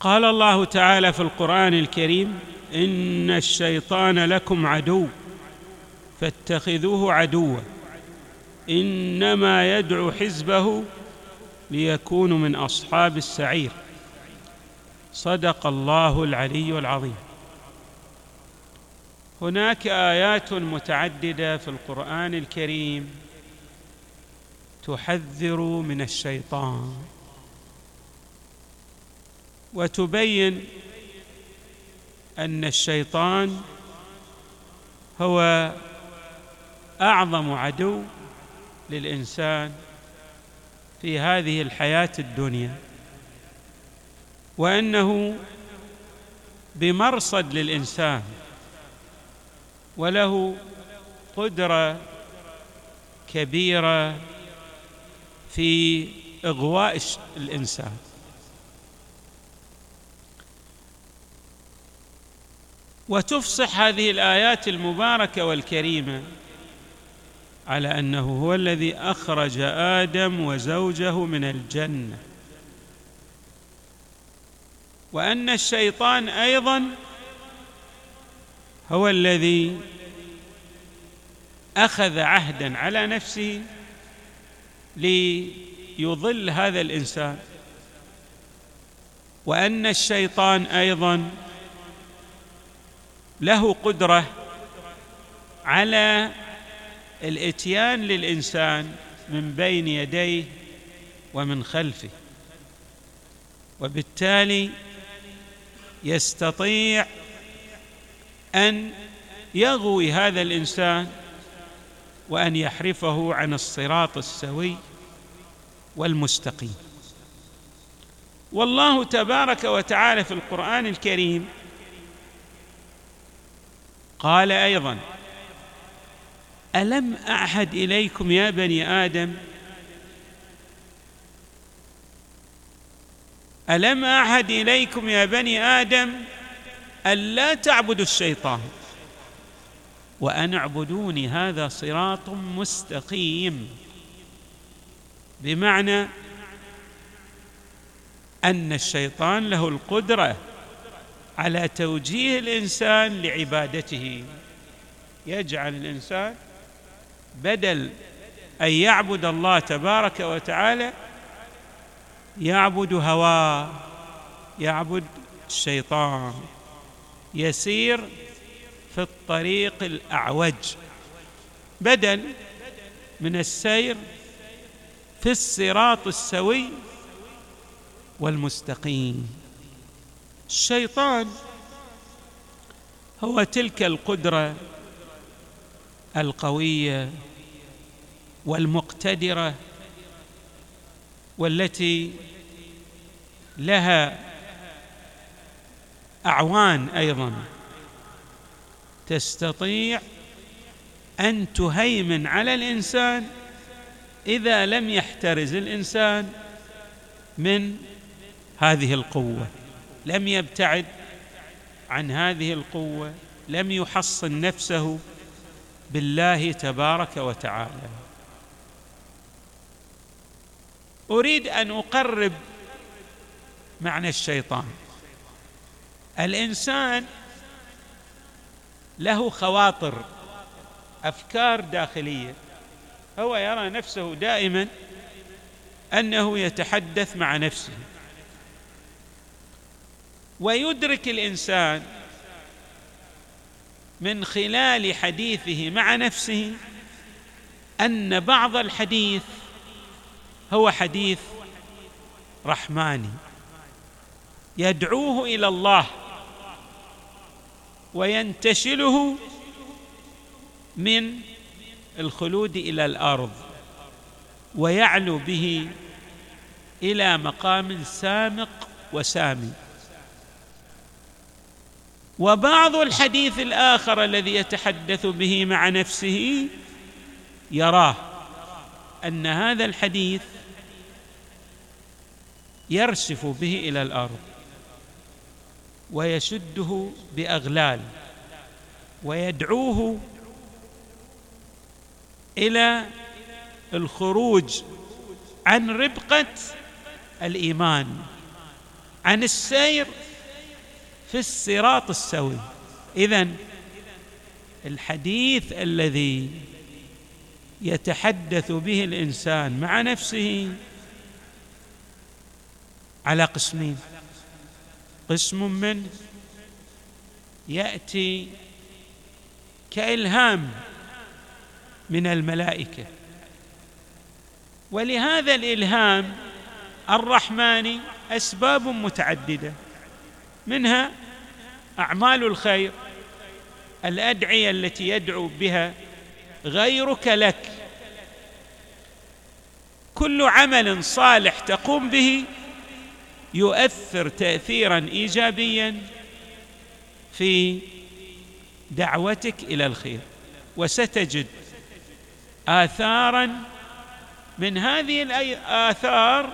قال الله تعالى في القرآن الكريم إن الشيطان لكم عدو فاتخذوه عدوا إنما يدعو حزبه ليكونوا من أصحاب السعير. صدق الله العلي العظيم. هناك آيات متعددة في القرآن الكريم تحذر من الشيطان. وتبين أن الشيطان هو أعظم عدو للإنسان في هذه الحياة الدنيا وأنه بمرصد للإنسان وله قدرة كبيرة في إغواء الإنسان. وتفصح هذه الآيات المباركة والكريمة على أنه هو الذي أخرج آدم وزوجه من الجنة. وأن الشيطان أيضا هو الذي أخذ عهدا على نفسه ليضل هذا الإنسان. وأن الشيطان أيضا له قدرة على الإتيان للإنسان من بين يديه ومن خلفه وبالتالي يستطيع أن يغوي هذا الإنسان وأن يحرفه عن الصراط السوي والمستقيم. والله تبارك وتعالى في القرآن الكريم قال أيضا ألم أعهد إليكم يا بني آدم ألم أعهد إليكم يا بني آدم الا تعبدوا الشيطان وأن اعبدوني هذا صراط مستقيم بمعنى أن الشيطان له القدرة على توجيه الإنسان لعبادته. يجعل الإنسان بدل أن يعبد الله تبارك وتعالى يعبد هواه يعبد الشيطان يسير في الطريق الأعوج. بدل من السير في الصراط السوي والمستقيم. الشيطان هو تلك القدرة القوية والمقتدرة والتي لها أعوان أيضا. تستطيع أن تهيمن على الإنسان إذا لم يحترز الإنسان من هذه القوة. لم يبتعد عن هذه القوة لم يحصن نفسه بالله تبارك وتعالى. أريد أن أقرب معنى الشيطان. الإنسان له خواطر أفكار داخلية. هو يرى نفسه دائما أنه يتحدث مع نفسه. ويدرك الإنسان من خلال حديثه مع نفسه أن بعض الحديث هو حديث رحماني. يدعوه إلى الله وينتشله من الخلود إلى الأرض ويعلو به إلى مقام سامق وسامي. وبعض الحديث الآخر الذي يتحدث به مع نفسه يراه أن هذا الحديث يرسف به إلى الأرض ويشده بأغلال ويدعوه إلى الخروج عن ربقة الإيمان عن السير في الصراط السوي. إذن الحديث الذي يتحدث به الإنسان مع نفسه على قسمين. قسم من يأتي كإلهام من الملائكة. ولهذا الإلهام الرحماني أسباب متعددة. منها أعمال الخير الأدعية التي يدعو بها غيرك لك. كل عمل صالح تقوم به يؤثر تاثيرا ايجابيا في دعوتك إلى الخير وستجد اثارا من هذه الاثار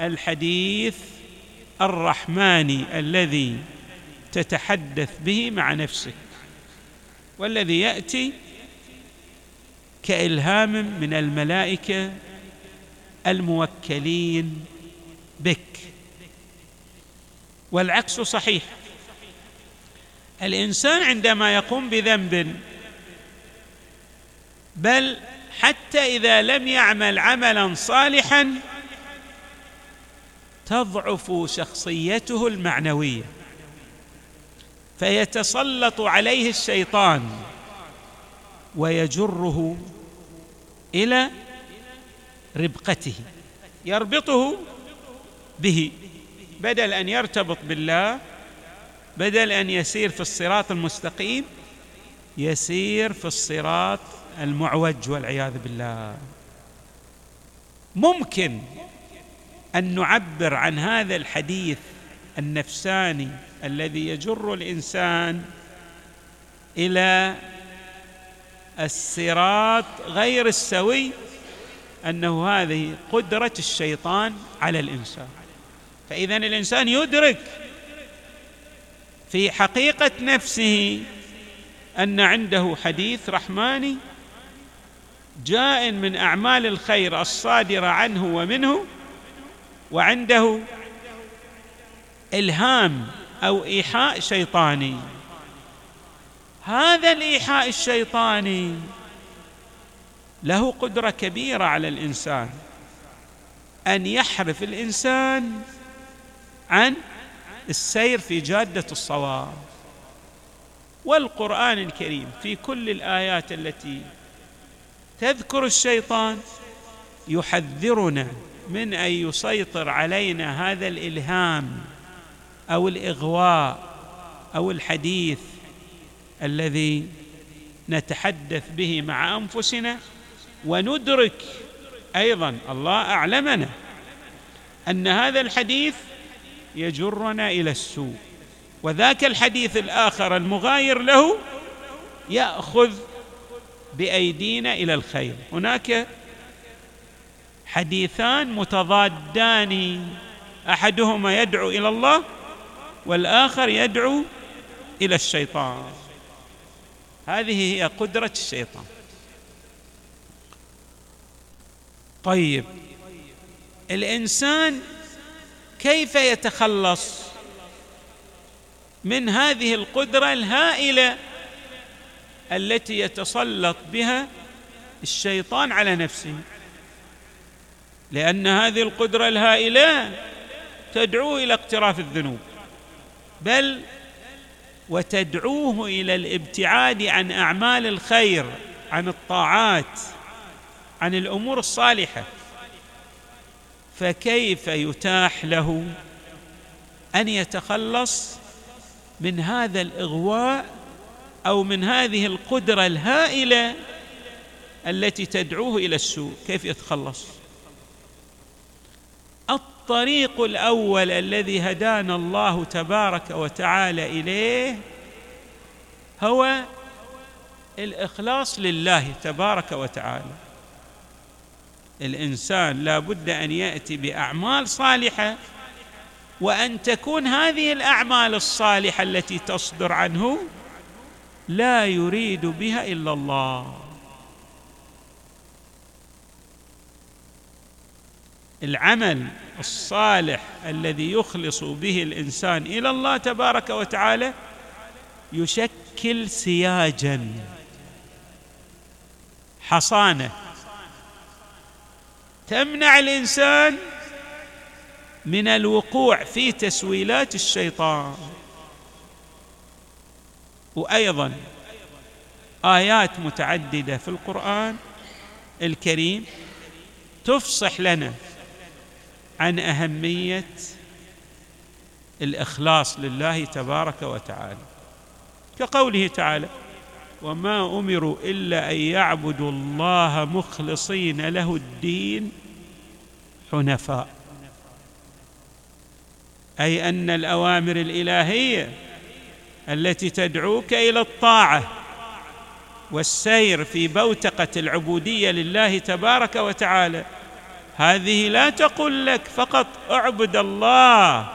الحديث الرحماني الذي تتحدث به مع نفسك والذي يأتي كإلهام من الملائكة الموكلين بك. والعكس صحيح. الإنسان عندما يقوم بذنب بل حتى إذا لم يعمل عملا صالحا تضعف شخصيته المعنوية فيتسلط عليه الشيطان ويجره إلى ربقته يربطه به بدل أن يرتبط بالله بدل أن يسير في الصراط المستقيم يسير في الصراط المعوج والعياذ بالله. ممكن أن نعبر عن هذا الحديث النفساني الذي يجر الإنسان إلى الصراط غير السوي أنه هذه قدرة الشيطان على الإنسان. فاذا الإنسان يدرك في حقيقة نفسه أن عنده حديث رحماني جاء من أعمال الخير الصادرة عنه ومنه وعنده إلهام أو إيحاء شيطاني. هذا الإيحاء الشيطاني له قدرة كبيرة على الإنسان. أن يحرف الإنسان عن السير في جادة الصواب. والقرآن الكريم في كل الآيات التي تذكر الشيطان يحذرنا من أن يسيطر علينا هذا الإلهام أو الإغواء أو الحديث الذي نتحدث به مع أنفسنا وندرك أيضا الله أعلمنا أن هذا الحديث يجرنا إلى السوء وذاك الحديث الآخر المغاير له يأخذ بأيدينا إلى الخير. هناك حديثان متضادان. أحدهما يدعو إلى الله والآخر يدعو إلى الشيطان. هذه هي قدرة الشيطان. طيب الإنسان كيف يتخلص من هذه القدرة الهائلة التي يتسلط بها الشيطان على نفسه؟ لأن هذه القدرة الهائلة تدعوه إلى اقتراف الذنوب. بل وتدعوه إلى الابتعاد عن أعمال الخير عن الطاعات عن الأمور الصالحة. فكيف يتاح له أن يتخلص من هذا الإغواء أو من هذه القدرة الهائلة التي تدعوه إلى السوء؟ كيف يتخلص؟ الطريق الأول الذي هدانا الله تبارك وتعالى إليه هو الإخلاص لله تبارك وتعالى. الإنسان لا بد أن يأتي بأعمال صالحة وأن تكون هذه الأعمال الصالحة التي تصدر عنه لا يريد بها إلا الله. العمل الصالح الذي يخلص به الإنسان إلى الله تبارك وتعالى يشكل سياجا. حصانة. تمنع الإنسان من الوقوع في تسويلات الشيطان. وأيضا آيات متعددة في القرآن الكريم تفصح لنا عن أهمية الإخلاص لله تبارك وتعالى. كقوله تعالى وما أمروا إلا أن يعبدوا الله مخلصين له الدين حنفاء أي أن الأوامر الإلهية التي تدعوك إلى الطاعة والسير في بوتقة العبودية لله تبارك وتعالى هذه لا تقول لك فقط اعبد الله.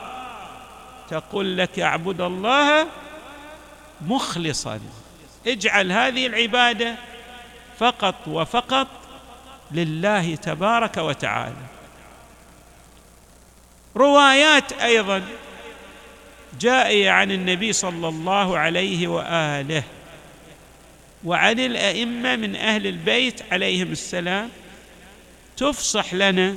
تقول لك اعبد الله مخلصا. اجعل هذه العبادة فقط وفقط لله تبارك وتعالى. روايات أيضا جائية عن النبي صلى الله عليه وآله وعن الأئمة من أهل البيت عليهم السلام تفصح لنا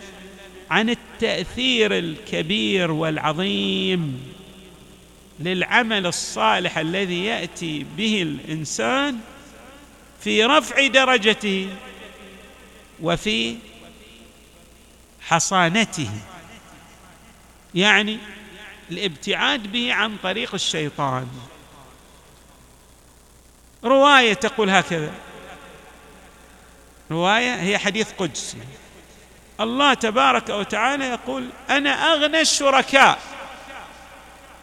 عن التأثير الكبير والعظيم للعمل الصالح الذي يأتي به الإنسان في رفع درجته وفي حصانته. يعني الابتعاد به عن طريق الشيطان. رواية تقول هكذا. رواية هي حديث قدسي. الله تبارك وتعالى يقول أنا أغنى الشركاء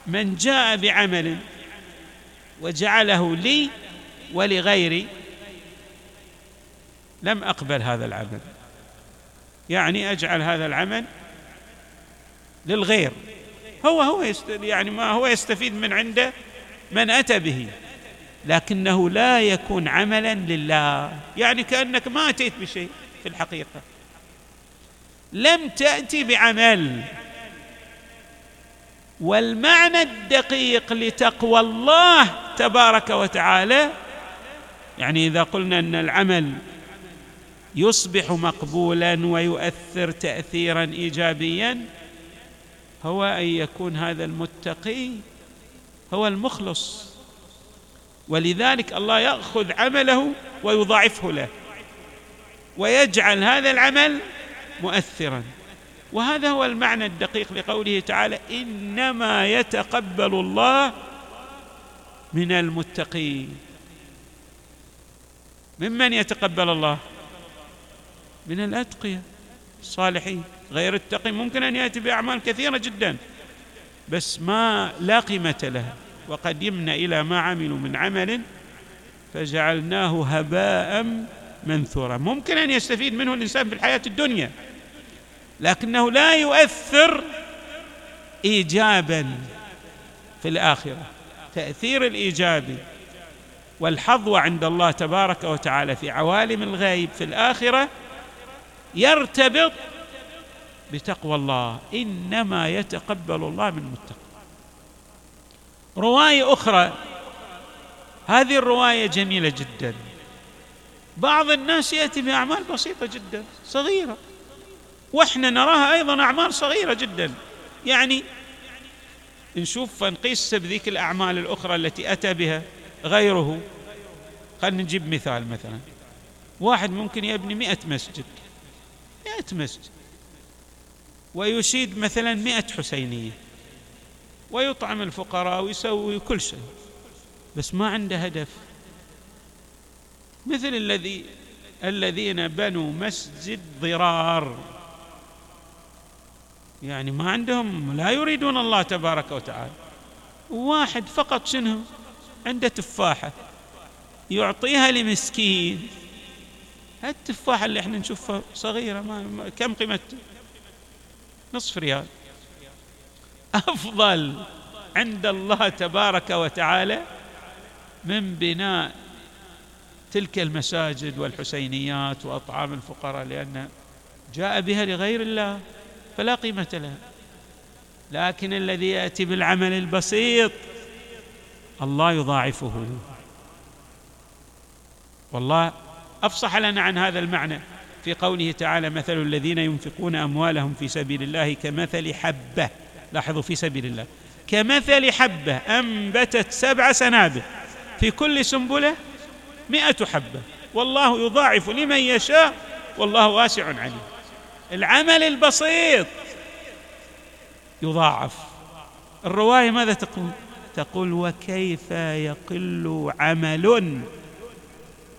من جاء بعمل وجعله لي ولغيري. لم أقبل هذا العمل. يعني أجعل هذا العمل للغير. هو هو يعني ما هو يستفيد من عنده من أتى به. لكنه لا يكون عملا لله. يعني كأنك ما أتيت بشيء في الحقيقة. لم تأتي بعمل. والمعنى الدقيق لتقوى الله تبارك وتعالى يعني إذا قلنا أن العمل يصبح مقبولا ويؤثر تاثيرا ايجابيا هو أن يكون هذا المتقي هو المخلص. ولذلك الله يأخذ عمله ويضاعفه له ويجعل هذا العمل مؤثرا. وهذا هو المعنى الدقيق لقوله تعالى إنما يتقبل الله من المتقين. ممن يتقبل الله؟ من الأتقياء الصالحين. غير التقي ممكن أن يأتي بأعمال كثيرة جدا بس ما لا قيمة لها. وقدمنا إلى ما عملوا من عمل فجعلناه هباء منثورا. ممكن أن يستفيد منه الإنسان في الحياة الدنيا. لكنه لا يؤثر ايجابا في الآخرة. تأثير الايجابي والحظوه عند الله تبارك وتعالى في عوالم الغيب في الآخرة يرتبط بتقوى الله. إنما يتقبل الله من المتقين. رواية أخرى هذه الرواية جميلة جدا. بعض الناس يأتي بأعمال بسيطة جدا صغيرة. وإحنا نراها أيضا أعمال صغيرة جدا. يعني نشوف فنقيس بذيك الأعمال الأخرى التي أتى بها غيره. خلينا نجيب مثال مثلا. واحد ممكن يبني مئة مسجد. مئة مسجد. ويشيد مثلا مئة حسينية. ويطعم الفقراء ويسوي كل شيء. بس ما عنده هدف. مثل الذي الذين بنوا مسجد ضرار. يعني ما عندهم لا يريدون الله تبارك وتعالى. واحد فقط شنو؟ عنده تفاحة. يعطيها لمسكين. التفاحة اللي إحنا نشوفها صغيرة ما كم قيمتها؟ نصف ريال. أفضل عند الله تبارك وتعالى من بناء تلك المساجد والحسينيات وأطعام الفقراء لأن جاء بها لغير الله. فلا قيمة لها. لكن الذي يأتي بالعمل البسيط الله يضاعفه. والله أفصح لنا عن هذا المعنى في قوله تعالى مثل الذين ينفقون أموالهم في سبيل الله كمثل حبة. لاحظوا في سبيل الله. كمثل حبة أنبتت سبع سنابل في كل سنبلة مئة حبة. والله يضاعف لمن يشاء والله واسع عليم. العمل البسيط. يضاعف. الرواية ماذا تقول؟ تقول وكيف يقل عمل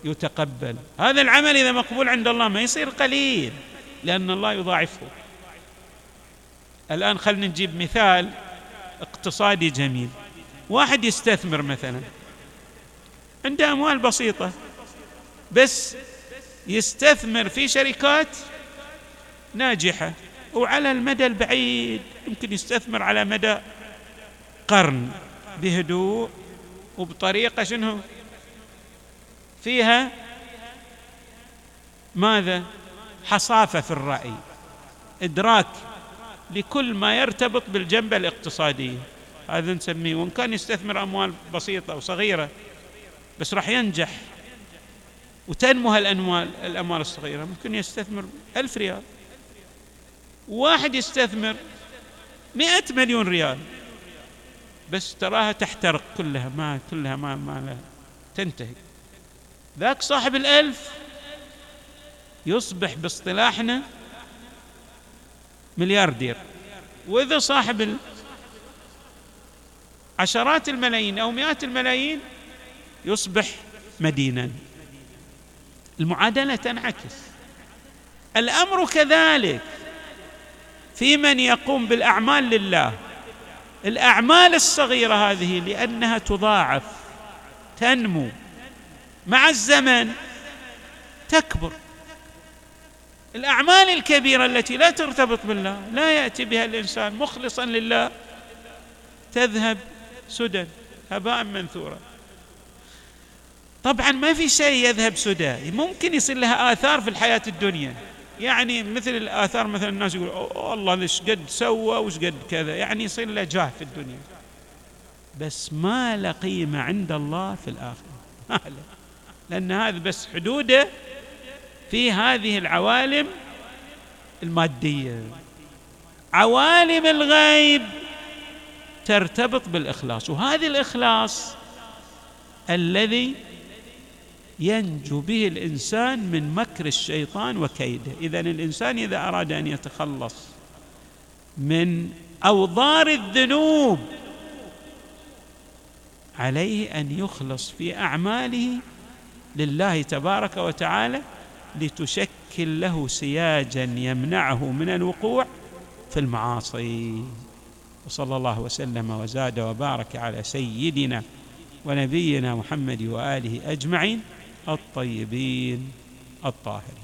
يتقبل. هذا العمل إذا مقبول عند الله ما يصير قليل لأن الله يضاعفه. الآن خلينا نجيب مثال اقتصادي جميل. واحد يستثمر مثلا. عنده أموال بسيطة بس يستثمر في شركات ناجحة وعلى المدى البعيد يمكن يستثمر على مدى قرن بهدوء وبطريقة شنو؟ فيها ماذا؟ حصافة في الرأي إدراك لكل ما يرتبط بالجنبة الاقتصادية. هذا نسميه. وإن كان يستثمر أموال بسيطة وصغيره بس راح ينجح وتنمو هالأموال الأموال الصغيرة ممكن يستثمر ألف ريال. واحد يستثمر مئة مليون ريال. بس تراها تحترق كلها ما كلها ما ما لها تنتهي. ذاك صاحب الألف يصبح باصطلاحنا ملياردير. وإذا صاحب عشرات الملايين أو مئات الملايين يصبح مدينا. المعادلة تنعكس. الأمر كذلك. في من يقوم بالأعمال لله. الأعمال الصغيرة هذه لأنها تضاعف تنمو. مع الزمن تكبر. الأعمال الكبيرة التي لا ترتبط بالله لا يأتي بها الإنسان مخلصا لله تذهب سدى هباء منثورا. طبعا ما في شيء يذهب سدى ممكن يصير لها آثار في الحياة الدنيا. يعني مثل الآثار مثلا الناس يقول الله ليش قد سوى وش قد كذا. يعني يصير له جاه في الدنيا. بس ما له قيمة عند الله في الآخرة. لأن هذا بس حدوده في هذه العوالم المادية. عوالم الغيب ترتبط بالإخلاص. وهذا الإخلاص الذي ينجو به الإنسان من مكر الشيطان وكيده. اذا الإنسان إذا أراد أن يتخلص من أوضار الذنوب عليه أن يخلص في أعماله لله تبارك وتعالى لتشكل له سياجا يمنعه من الوقوع في المعاصي. وصلى الله وسلم وزاد وبارك على سيدنا ونبينا محمد وآله أجمعين. الطيبين الطاهرين.